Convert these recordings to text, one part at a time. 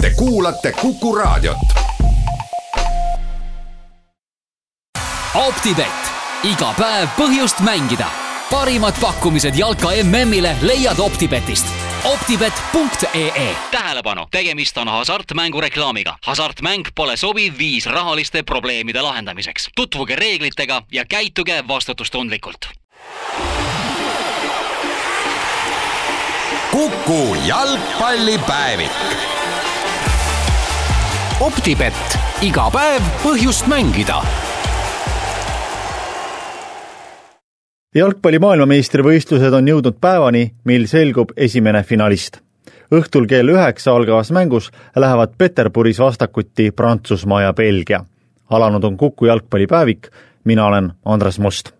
Te kuulate Kuku Raadiot. optibett, iga päev põhjust mängida. parimad pakkumised jalka MM-ile leiad Optibetist optibet.ee tähelepanu, tegemist on hasartmängureklaamiga. hasartmäng pole sobiv viis rahaliste probleemide lahendamiseks. tutvuge reeglitega ja käituge vastutustundlikult Kuku jalgpallipäevik. Optibett, iga päev põhjust mängida jalgpalli maailmameistrivõistlused on jõudnud päevani, mil selgub esimene finalist. õhtul kell üheksa algavas mängus lähevad Peterburis vastakuti Prantsusmaa ja Belgia. alanud on Kuku jalgpallipäevik, mina olen Andres Must.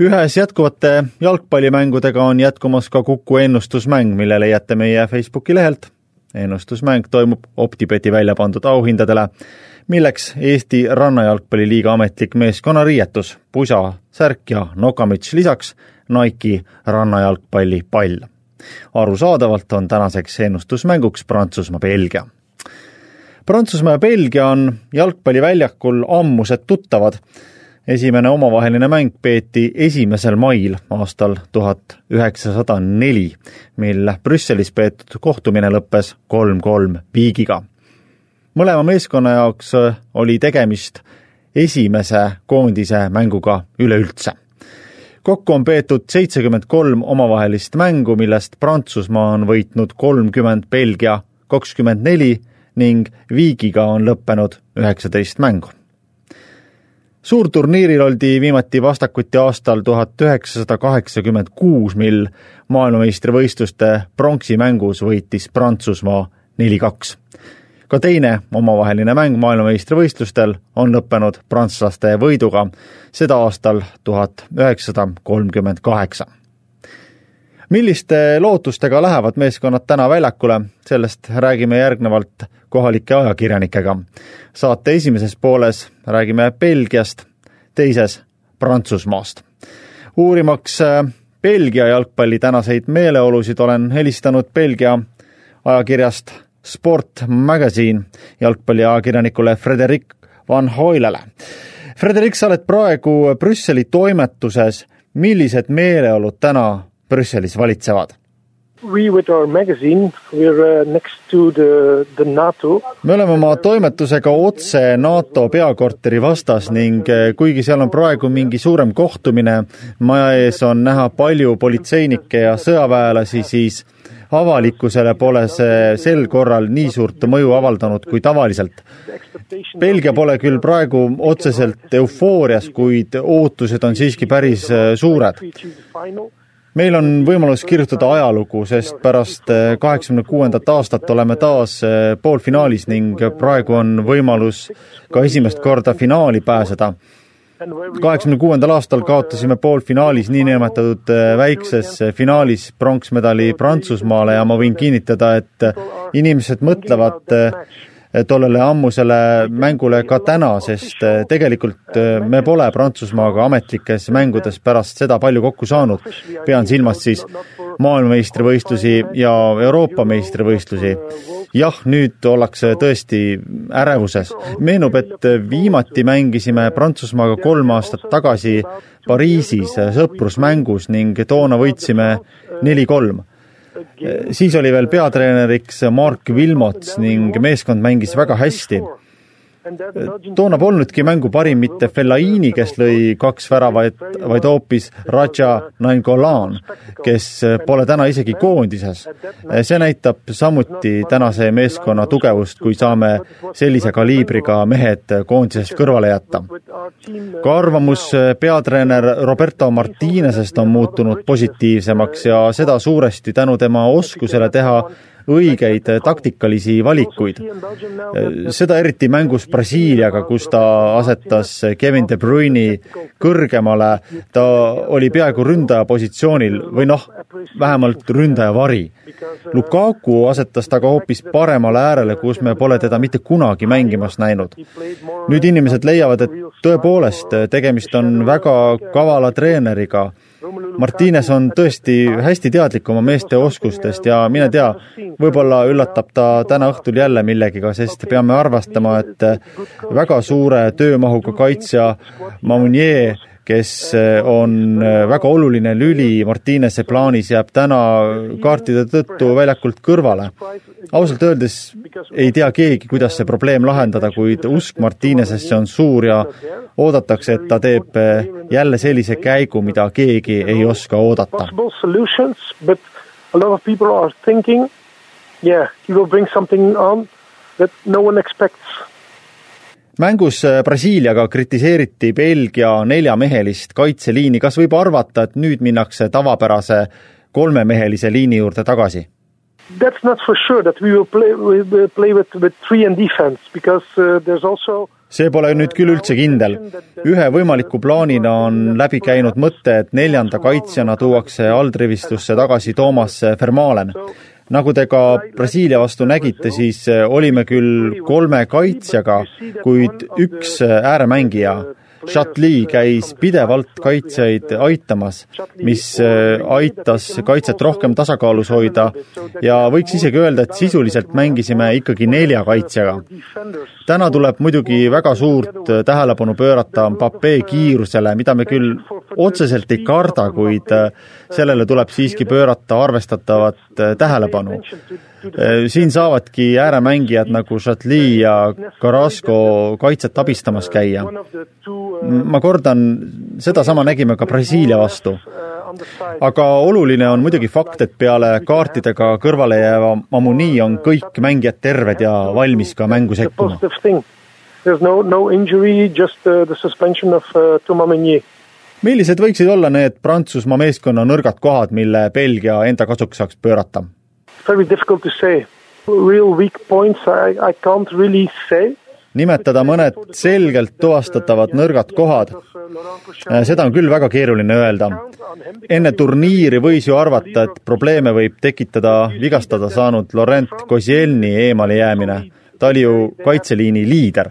ühes jätkuvate jalgpallimängudega on jätkumas ka Kuku ennustusmäng, mille leiate meie Facebooki lehelt. Ennustusmäng toimub OpTibeti välja pandud auhindadele milleks Eesti Rannajalgpalliliiga ametlik meeskonnariietus, pusa, särk ja nokamüts, lisaks Nike'i rannajalgpallipall. arusaadavalt on tänaseks ennustusmänguks Prantsusmaa-Belgia. Prantsusmaa ja Belgia on jalgpalliväljakul ammused tuttavad. Esimene omavaheline mäng peeti esimesel mail aastal tuhat üheksasada neli, mil Brüsselis peetud kohtumine lõppes kolm-kolm viigiga mõlema meeskonna jaoks äh, oli tegemist esimese koondise mänguga üleüldse. kokku on peetud seitsekümmend kolm omavahelist mängu, millest Prantsusmaa on võitnud kolmkümmend, Belgia kakskümmend neli ning viigiga on lõppenud üheksateist mängu. Suurturniiril oldi viimati vastakuti aastal tuhat üheksasada kaheksakümmend kuus, mil maailmameistrivõistluste pronksimängus võitis Prantsusmaa neli-kaks ka teine omavaheline mäng maailmameistrivõistlustel on lõppenud prantslaste võiduga, seda aastal tuhat üheksasada kolmkümmend kaheksa. Milliste lootustega lähevad meeskonnad täna väljakule, sellest räägime järgnevalt kohalike ajakirjanikega. saate esimeses pooles räägime Belgiast, teises Prantsusmaast. uurimaks äh, Belgia jalgpalli tänaseid meeleolusid olen helistanud Belgia ajakirjast Sport Magazine jalgpalliajakirjanikule Frederik Van Hoylele. Frederik, sa oled praegu Brüsseli toimetuses, millised meeleolud täna Brüsselis valitsevad? Uh, me oleme oma toimetusega otse NATO peakorteri vastas ning eh, kuigi seal on praegu mingi suurem kohtumine, maja ees on näha palju politseinikke ja sõjaväelasi, siis avalikkusele pole see sel korral nii suurt mõju avaldanud kui tavaliselt. Belgia pole küll praegu otseselt eufoorias, kuid ootused on siiski päris äh, suured. Meil on võimalus kirjutada ajalugu, sest pärast äh, kaheksakümne kuuendat aastat oleme taas äh, poolfinaalis ning praegu on võimalus ka esimest korda finaali pääseda. kaheksakümne kuuendal aastal kaotasime poolfinaalis niinimetatud äh, väikses finaalis pronksmedali Prantsusmaale ja ma võin kinnitada, et inimesed mõtlevad tollele ammusele mängule ka täna, sest tegelikult me pole Prantsusmaaga ametlikes mängudes pärast seda palju kokku saanud. pean silmas siis maailmameistrivõistlusi ja Euroopa meistrivõistlusi jah, nüüd ollakse tõesti ärevuses. meenub, et viimati mängisime Prantsusmaaga kolm aastat tagasi Pariisis sõprusmängus ning toona võitsime neli-kolm siis oli veel peatreeneriks Mark Wilmots ning meeskond mängis väga hästi toona polnudki mängu parim mitte Fellaini, kes lõi kaks väravat, vaid hoopis Raja Nainggolan, kes pole täna isegi koondises. see näitab samuti tänase meeskonna tugevust, kui saame sellise kaliibriga mehed koondisest kõrvale jätta. ka arvamus peatreener Roberto Martinesest on muutunud positiivsemaks ja seda suuresti tänu tema oskusele teha õigeid taktikalisi valikuid. seda eriti mängus Brasiiliaga, kus ta asetas Kevin De Bruyne'i kõrgemale, ta oli peaaegu ründaja positsioonil või noh, vähemalt ründaja vari. Lukaku asetas ta ka hoopis paremale äärele, kus me pole teda mitte kunagi mängimas näinud. nüüd inimesed leiavad, et tõepoolest, tegemist on väga kavala treeneriga Martines on tõesti hästi teadlik oma meeste oskustest ja mine tea, võib-olla üllatab ta täna õhtul jälle millegiga, sest peame arvestama, et väga suure töömahuga kaitsja Mamunier kes on väga oluline lüli Martinese plaanis, jääb täna kaartide tõttu väljakult kõrvale. ausalt öeldes ei tea keegi, kuidas see probleem lahendada, kuid usk Martinesesse on suur ja oodatakse, et ta teeb jälle sellise käigu, mida keegi ei oska oodata. A lot of people are thinking, yeah, he will bring something on that no one expects mängus äh, Brasiiliaga kritiseeriti Belgia neljamehelist kaitseliini, kas võib arvata, et nüüd minnakse tavapärase kolmemehelise liini juurde tagasi? That's not for sure that we will play, play with, with three in defense because uh, there's also see pole nüüd küll üldse kindel. ühe võimaliku plaanina on läbi käinud mõte, et neljanda kaitsjana tuuakse alltrivistusse tagasi Toomas Vermaelen nagu te ka Brasiilia vastu nägite, siis olime küll kolme kaitsjaga, kuid üks ääremängija Chatli käis pidevalt kaitsjaid aitamas, mis äh, aitas kaitset rohkem tasakaalus hoida ja võiks isegi öelda, et sisuliselt mängisime ikkagi nelja kaitsjaga. täna tuleb muidugi väga suurt tähelepanu pöörata Mbappe kiirusele, mida me küll otseselt ei karda, kuid sellele tuleb siiski pöörata arvestatavat tähelepanu Äh, siin saavadki ääremängijad nagu Chatli ja Carrasco kaitset abistamas käia. ma kordan, sedasama nägime ka Brasiilia vastu. aga oluline on muidugi fakt, et peale kaartidega kõrvale jääva Mamuni on kõik mängijad terved ja valmis ka mängu sekkuma. There's no, no injury, just uh, the suspension of uh, Toumameni millised võiksid olla need Prantsusmaa meeskonna nõrgad kohad, mille Belgia enda kasuks saaks pöörata? Very difficult to say. Real weak points I, I can't really say. nimetada mõned selgelt tuvastatavad nõrgad kohad, äh, seda on küll väga keeruline öelda. enne turniiri võis ju arvata, et probleeme võib tekitada vigastada saanud Laurent Koscielny eemalejäämine. ta oli ju kaitseliini liider.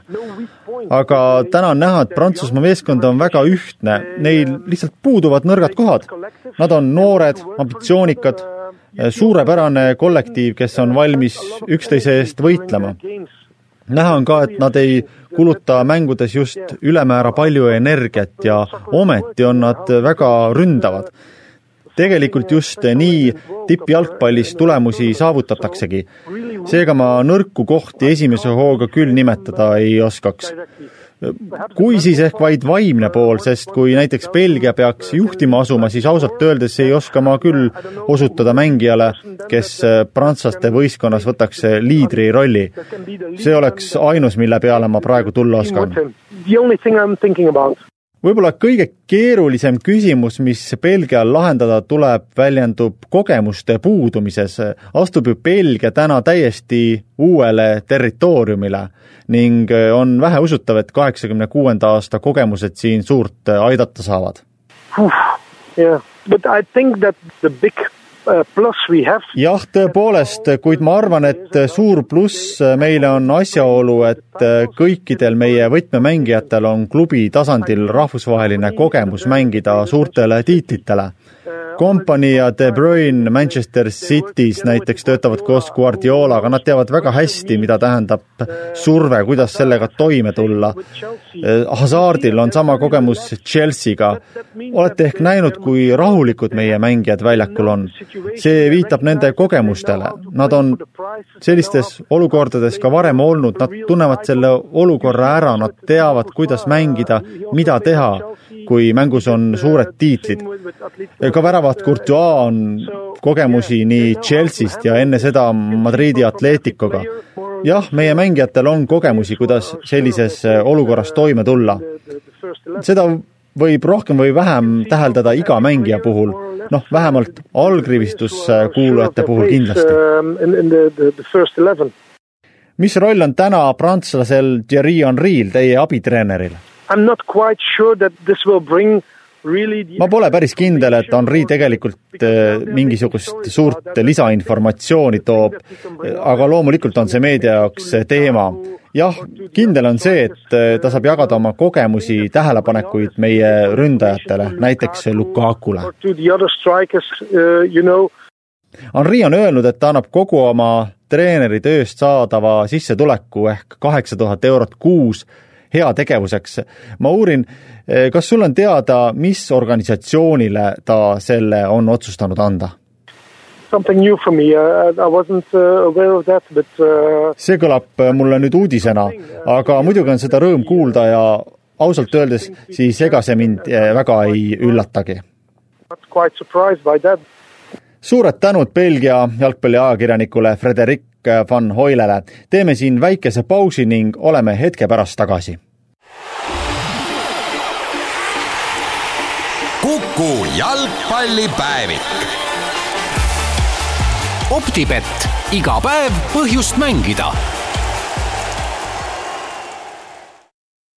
aga täna on näha, et Prantsusmaa meeskond on väga ühtne, neil lihtsalt puuduvad nõrgad kohad. Nad on noored, ambitsioonikad suurepärane kollektiiv, kes on valmis üksteise eest võitlema. näha on ka, et nad ei kuluta mängudes just ülemäära palju energiat ja ometi on nad väga ründavad. Tegelikult just nii tippjalgpallis tulemusi saavutataksegi. seega ma nõrku kohti esimese hooga küll nimetada ei oskaks kui siis ehk vaid vaimne pool, sest kui näiteks Belgia peaks juhtima asuma, siis ausalt öeldes ei oska ma küll osutada mängijale, kes prantslaste võistkonnas võtaks liidri rolli. see oleks ainus, mille peale ma praegu tulla oskan võib-olla kõige keerulisem küsimus, mis Belgial lahendada tuleb, väljendub kogemuste puudumises. astub ju Belgia täna täiesti uuele territooriumile ning on väheusutav, et kaheksakümne kuuenda aasta kogemused siin suurt aidata saavad. Yeah, but I think that the big jah, tõepoolest, kuid ma arvan, et suur pluss meile on asjaolu, et kõikidel meie võtmemängijatel on klubi tasandil rahvusvaheline kogemus mängida suurtele tiitlitele Company ja De Bruyne Manchester City's näiteks töötavad koos Guardiolaga, nad teavad väga hästi, mida tähendab surve, kuidas sellega toime tulla. Hazardil on sama kogemus Chelsea'ga. olete ehk näinud, kui rahulikud meie mängijad väljakul on. see viitab nende kogemustele, nad on sellistes olukordades ka varem olnud, nad tunnevad selle olukorra ära, nad teavad, kuidas mängida, mida teha kui mängus on suured tiitlid. ka väravat Courtois on kogemusi nii Chelsea'st ja enne seda Madridi Atleticoga. jah, meie mängijatel on kogemusi, kuidas sellises olukorras toime tulla. seda võib rohkem või vähem täheldada iga mängija puhul, noh, vähemalt allkrivistusse kuulujate puhul kindlasti. Mis roll on täna prantslasel Thierry Henry'l, teie abitreeneril? Ma pole päris kindel, et Henri tegelikult äh, mingisugust suurt lisainformatsiooni toob, aga loomulikult on see meedia jaoks teema. jah, kindel on see, et äh, ta saab jagada oma kogemusi, tähelepanekuid meie ründajatele, näiteks Lukakule. Henri on öelnud, et ta annab kogu oma treeneri tööst saadava sissetuleku ehk kaheksa tuhat eurot kuus heategevuseks. ma uurin, eh, kas sul on teada, mis organisatsioonile ta selle on otsustanud anda? Something new for me uh,, I wasn't uh, aware of that, but uh... see kõlab mulle nüüd uudisena, aga muidugi on seda rõõm kuulda ja ausalt öeldes siis ega see mind eh, väga ei üllatagi. Quite surprised by that suured tänud Belgia jalgpalliajakirjanikule Frederik van Hoilele. teeme siin väikese pausi ning oleme hetke pärast tagasi. kuku jalgpallipäevik. optibett, iga päev põhjust mängida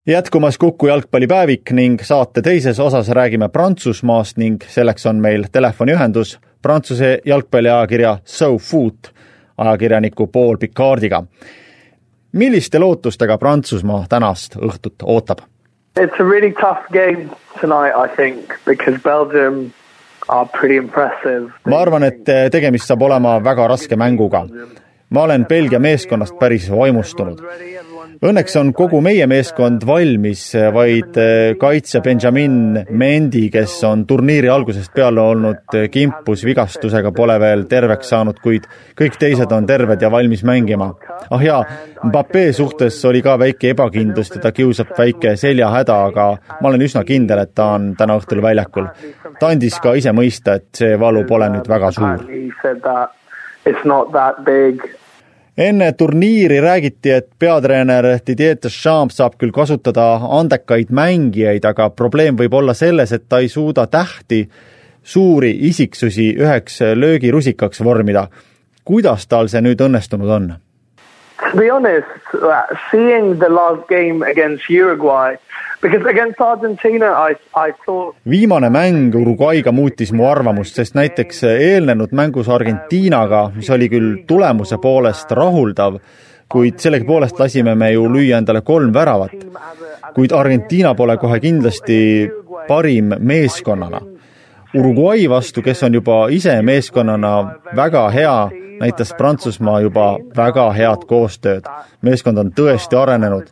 jätkumas Kuku jalgpallipäevik ning saate teises osas räägime Prantsusmaast ning selleks on meil telefoniühendus Prantsuse jalgpalliajakirja SoFoot ajakirjaniku Paul Picardiga. milliste lootustega Prantsusmaa tänast õhtut ootab? It's a really tough game tonight, I think, because Belgium are pretty impressive. ma arvan, et tegemist saab olema väga raske mänguga. Ma olen Belgia meeskonnast päris vaimustunud Õnneks on kogu meie meeskond valmis, vaid eh, kaitsja Benjamin Mendi, kes on turniiri algusest peale olnud eh, kimpus vigastusega, pole veel terveks saanud, kuid kõik teised on terved ja valmis mängima. ah jaa, Mbappé suhtes oli ka väike ebakindlus, teda kiusab väike seljahäda, aga ma olen üsna kindel, et ta on täna õhtul väljakul. ta andis ka ise mõista, et see valu pole nüüd väga suur. It's not that big enne turniiri räägiti, et peatreener Didier Deschamps saab küll kasutada andekaid mängijaid, aga probleem võib olla selles, et ta ei suuda tähti, suuri isiksusi üheks löögirusikaks vormida. kuidas tal see nüüd õnnestunud on? To be honest, seeing the last game against Uruguay viimane mäng Uruguayga muutis mu arvamust, sest näiteks eelnenud mängus Argentiinaga, mis oli küll tulemuse poolest rahuldav, kuid sellegipoolest lasime me ju lüüa endale kolm väravat. kuid Argentiina pole kohe kindlasti parim meeskonnana. Uruguay vastu, kes on juba ise meeskonnana väga hea, näitas Prantsusmaa juba väga head koostööd. meeskond on tõesti arenenud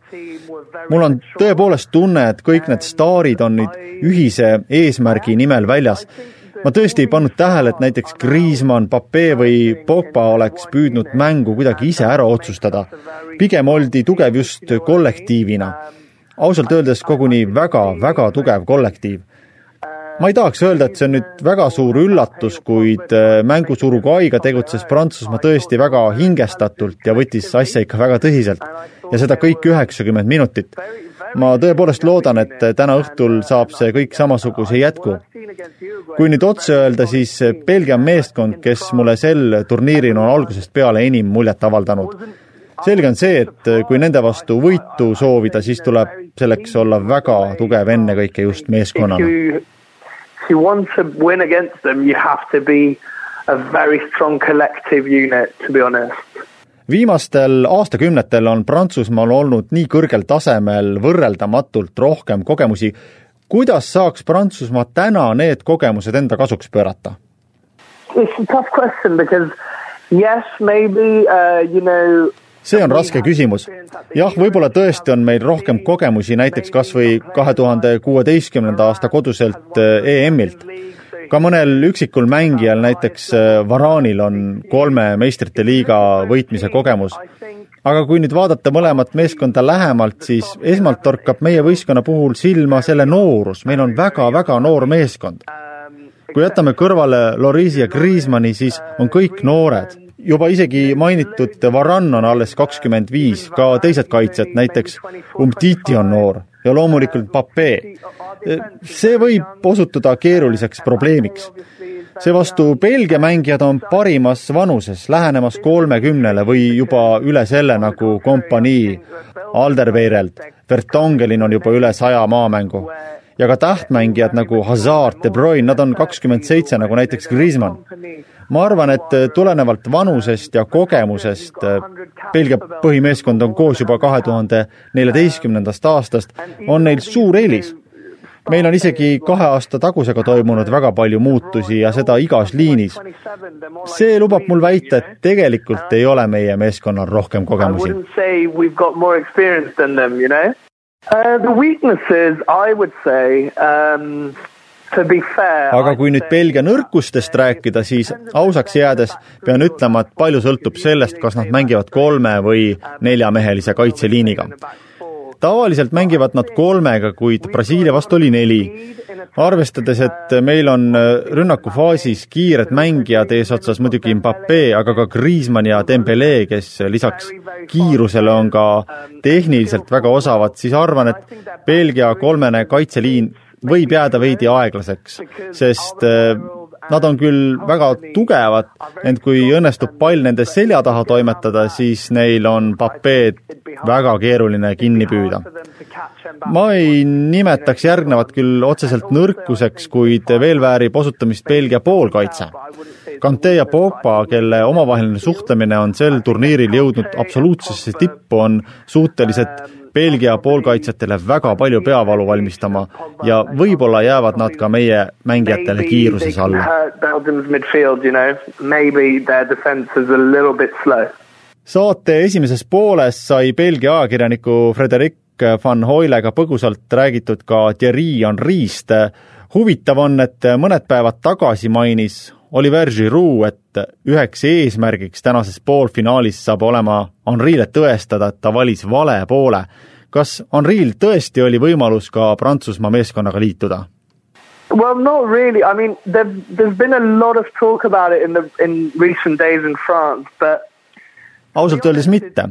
mul on tõepoolest tunne, et kõik need staarid on nüüd ühise eesmärgi nimel väljas. ma tõesti ei pannud tähele, et näiteks Griezmann, Pape või Pogba oleks püüdnud mängu kuidagi ise ära otsustada. pigem oldi tugev just kollektiivina. ausalt öeldes koguni väga-väga tugev kollektiiv ma ei tahaks öelda, et see on nüüd väga suur üllatus, kuid äh, mängus Uruguay'ga tegutses Prantsusmaa tõesti väga hingestatult ja võttis asja ikka väga tõsiselt ja seda kõik üheksakümmend minutit. ma tõepoolest loodan, et täna õhtul saab see kõik samasuguse jätku. kui nüüd otse öelda, siis Belgia meeskond, kes mulle sel turniiril on algusest peale enim muljet avaldanud. selge on see, et kui nende vastu võitu soovida, siis tuleb selleks olla väga tugev ennekõike just meeskonnana. You want to win against them, you have to be a very strong collective unit, to be honest viimastel aastakümnetel on Prantsusmaal olnud nii kõrgel tasemel võrreldamatult rohkem kogemusi. kuidas saaks Prantsusmaa täna need kogemused enda kasuks pöörata? It's a tough question because yes, maybe uh, you know see on raske küsimus. jah, võib-olla tõesti on meil rohkem kogemusi näiteks kas või kahe tuhande kuueteistkümnenda aasta koduselt EM-ilt ka mõnel üksikul mängijal, näiteks äh, Varanil on kolme meistrite liiga võitmise kogemus. aga kui nüüd vaadata mõlemat meeskonda lähemalt, siis esmalt torkab meie võistkonna puhul silma selle noorus, meil on väga-väga noor meeskond. kui jätame kõrvale Lorisi ja Griezmanni, siis on kõik noored juba isegi mainitud Varan on alles kakskümmend viis, ka teised kaitsjad, näiteks Umtiti on noor ja loomulikult Pape. see võib osutuda keeruliseks probleemiks. seevastu Belgia mängijad on parimas vanuses, lähenemas kolmekümnele või juba üle selle, nagu kompanii Alderweireld, Vertongelin on juba üle saja maamängu ja ka tähtmängijad nagu Hazard, De Bruyne, nad on kakskümmend seitse, nagu näiteks Griezmann. ma arvan, et tulenevalt vanusest ja kogemusest Belgia põhimeeskond on koos juba kahe tuhande neljateistkümnendast aastast, on neil suur eelis. meil on isegi kahe aasta tagusega toimunud väga palju muutusi ja seda igas liinis. see lubab mul väita, et tegelikult ei ole meie meeskonnal rohkem kogemusi. Uh, the weaknesses, I would say um, aga kui nüüd Belgia nõrkustest rääkida, siis ausaks jäädes pean ütlema, et palju sõltub sellest, kas nad mängivad kolme või neljamehelise kaitseliiniga tavaliselt mängivad nad kolmega, kuid Brasiilia vastu oli neli. arvestades, et meil on rünnakufaasis kiired mängijad eesotsas muidugi Mbappe, aga ka Griezmann ja Dembele, kes lisaks kiirusele on ka tehniliselt väga osavad, siis arvan, et Belgia kolmene kaitseliin võib jääda veidi aeglaseks, sest Nad on küll väga tugevad, ent kui õnnestub pall nende selja taha toimetada, siis neil on Papeed väga keeruline kinni püüda. ma ei nimetaks järgnevat küll otseselt nõrkuseks, kuid veel väärib osutamist Belgia poolkaitse. Kante ja Pogba, kelle omavaheline suhtlemine on sel turniiril jõudnud absoluutsesse tippu, on suutelised Belgia poolkaitsjatele väga palju peavalu valmistama ja võib-olla jäävad nad ka meie mängijatele kiiruses alla. saate esimeses pooles sai Belgia ajakirjaniku Frederic van Hoilega põgusalt räägitud ka Thierry Henry'st. huvitav on, et mõned päevad tagasi mainis Oliver Giroud, et üheks eesmärgiks tänases poolfinaalis saab olema Henri'le tõestada, et ta valis vale poole. kas Henri'l tõesti oli võimalus ka Prantsusmaa meeskonnaga liituda? Well, not really. I mean, there, there's been a lot of talk about it in the in recent days in France, but ausalt öeldes mitte.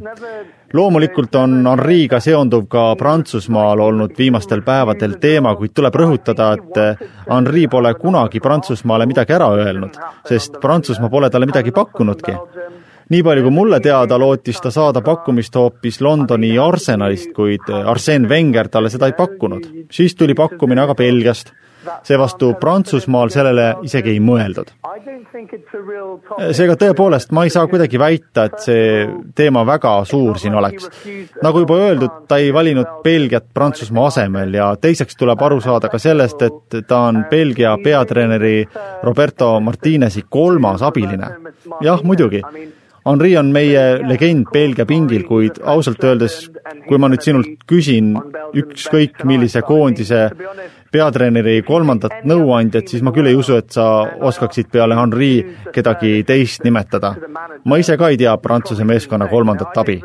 loomulikult on Henri'ga seonduv ka Prantsusmaal olnud viimastel päevadel teema, kuid tuleb rõhutada, et Henri pole kunagi Prantsusmaale midagi ära öelnud, sest Prantsusmaa pole talle midagi pakkunudki. nii palju, kui mulle teada, lootis ta saada pakkumist hoopis Londoni Arsenalist, kuid Arsene Wenger talle seda ei pakkunud. siis tuli pakkumine aga Belgiast seevastu Prantsusmaal sellele isegi ei mõeldud. seega tõepoolest, ma ei saa kuidagi väita, et see teema väga suur siin oleks. nagu juba öeldud, ta ei valinud Belgiat Prantsusmaa asemel ja teiseks tuleb aru saada ka sellest, et ta on Belgia peatreeneri Roberto Martinezi kolmas abiline. jah, muidugi Henri on meie legend Belgia pingil, kuid ausalt öeldes, kui ma nüüd sinult küsin ükskõik millise koondise peatreeneri kolmandat nõuandjat, siis ma küll ei usu, et sa oskaksid peale Henri kedagi teist nimetada. ma ise ka ei tea Prantsuse meeskonna kolmandat abi.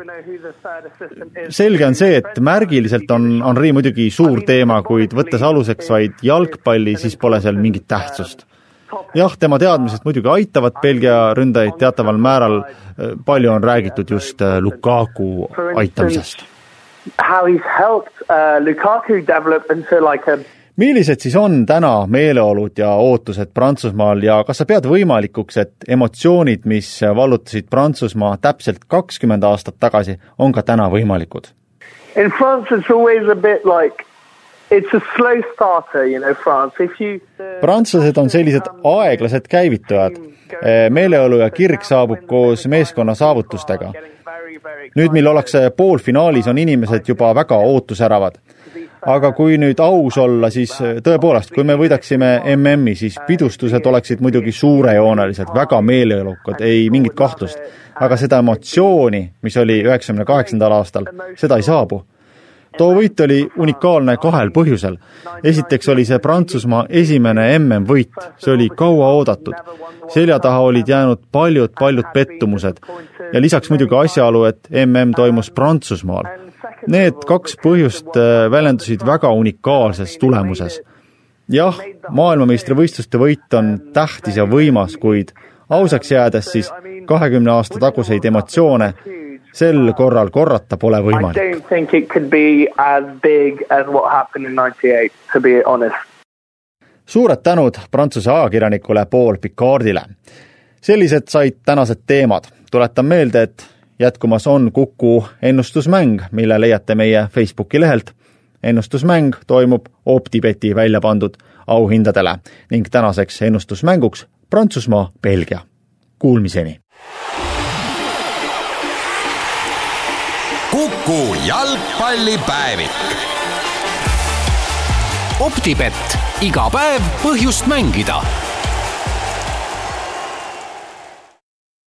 selge on see, et märgiliselt on Henri muidugi suur teema, kuid võttes aluseks vaid jalgpalli, siis pole seal mingit tähtsust jah, tema teadmised muidugi aitavad Belgia ründajaid teataval määral, palju on räägitud just Lukaku aitamisest. How he's helped uh, Lukaku develop into like a millised siis on täna meeleolud ja ootused Prantsusmaal ja kas sa pead võimalikuks, et emotsioonid, mis vallutasid Prantsusmaa täpselt kakskümmend aastat tagasi, on ka täna võimalikud? In France it's always a bit like it's a slow starter, you know, France, if you prantslased on sellised aeglased käivitujad. meeleolu ja kirg saabub koos meeskonna saavutustega. nüüd, mil ollakse poolfinaalis, on inimesed juba väga ootusäravad aga kui nüüd aus olla, siis äh, tõepoolest, kui me võidaksime MM-i, siis pidustused oleksid muidugi suurejoonelised, väga meeleolukad, ei mingit kahtlust. aga seda emotsiooni, mis oli üheksakümne kaheksandal aastal, seda ei saabu too võit oli unikaalne kahel põhjusel. esiteks oli see Prantsusmaa esimene MM-võit, see oli kaua oodatud. selja taha olid jäänud paljud-paljud pettumused ja lisaks muidugi asjaolu, et MM toimus Prantsusmaal Need kaks põhjust äh, väljendusid väga unikaalses tulemuses. jah, maailmameistrivõistluste võit on tähtis ja võimas, kuid ausaks jäädes siis kahekümne aasta taguseid emotsioone sel korral korrata pole võimalik. don't think it could be as big as what happened in '98. To be honest. suured tänud Prantsuse ajakirjanikule Paul Picardile. sellised said tänased teemad. tuletan meelde, et jätkumas on Kuku ennustusmäng, mille leiate meie Facebooki lehelt. ennustusmäng toimub OpTibeti välja pandud auhindadele ning tänaseks ennustusmänguks Prantsusmaa, Belgia. Kuulmiseni! Kuku jalgpallipäevik optibett, iga päev põhjust mängida